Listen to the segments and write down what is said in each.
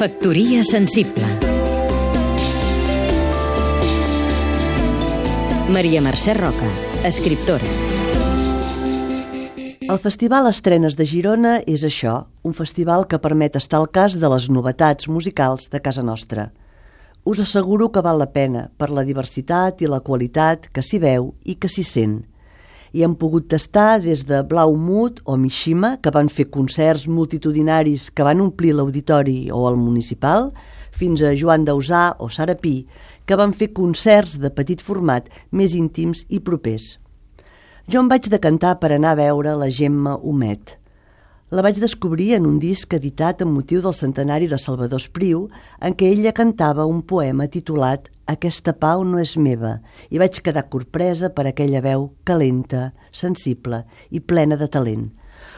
Factoria sensible. Maria Mercè Roca, escriptora. El Festival Estrenes de Girona és això, un festival que permet estar al cas de les novetats musicals de casa nostra. Us asseguro que val la pena per la diversitat i la qualitat que s'hi veu i que s'hi sent i hem pogut tastar des de Blau Mut o Mishima, que van fer concerts multitudinaris que van omplir l'auditori o el municipal, fins a Joan Dausà o Sarapí, que van fer concerts de petit format més íntims i propers. Jo em vaig decantar per anar a veure la Gemma Homet. La vaig descobrir en un disc editat amb motiu del centenari de Salvador Espriu, en què ella cantava un poema titulat Aquesta pau no és meva, i vaig quedar corpresa per aquella veu calenta, sensible i plena de talent.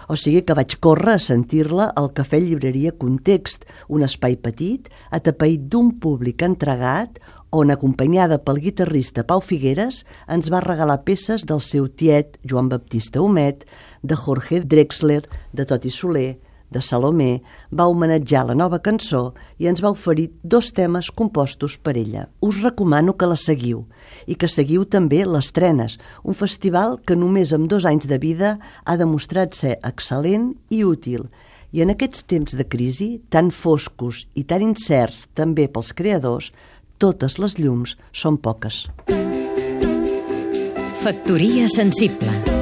O sigui que vaig córrer a sentir-la al Cafè Llibreria Context, un espai petit, atapeït d'un públic entregat, on, acompanyada pel guitarrista Pau Figueres, ens va regalar peces del seu tiet Joan Baptista Homet, de Jorge Drexler, de Toti Soler, de Salomé, va homenatjar la nova cançó i ens va oferir dos temes compostos per ella. Us recomano que la seguiu i que seguiu també les Trenes, un festival que només amb dos anys de vida ha demostrat ser excel·lent i útil. I en aquests temps de crisi, tan foscos i tan incerts també pels creadors, totes les llums són poques. Factoria sensible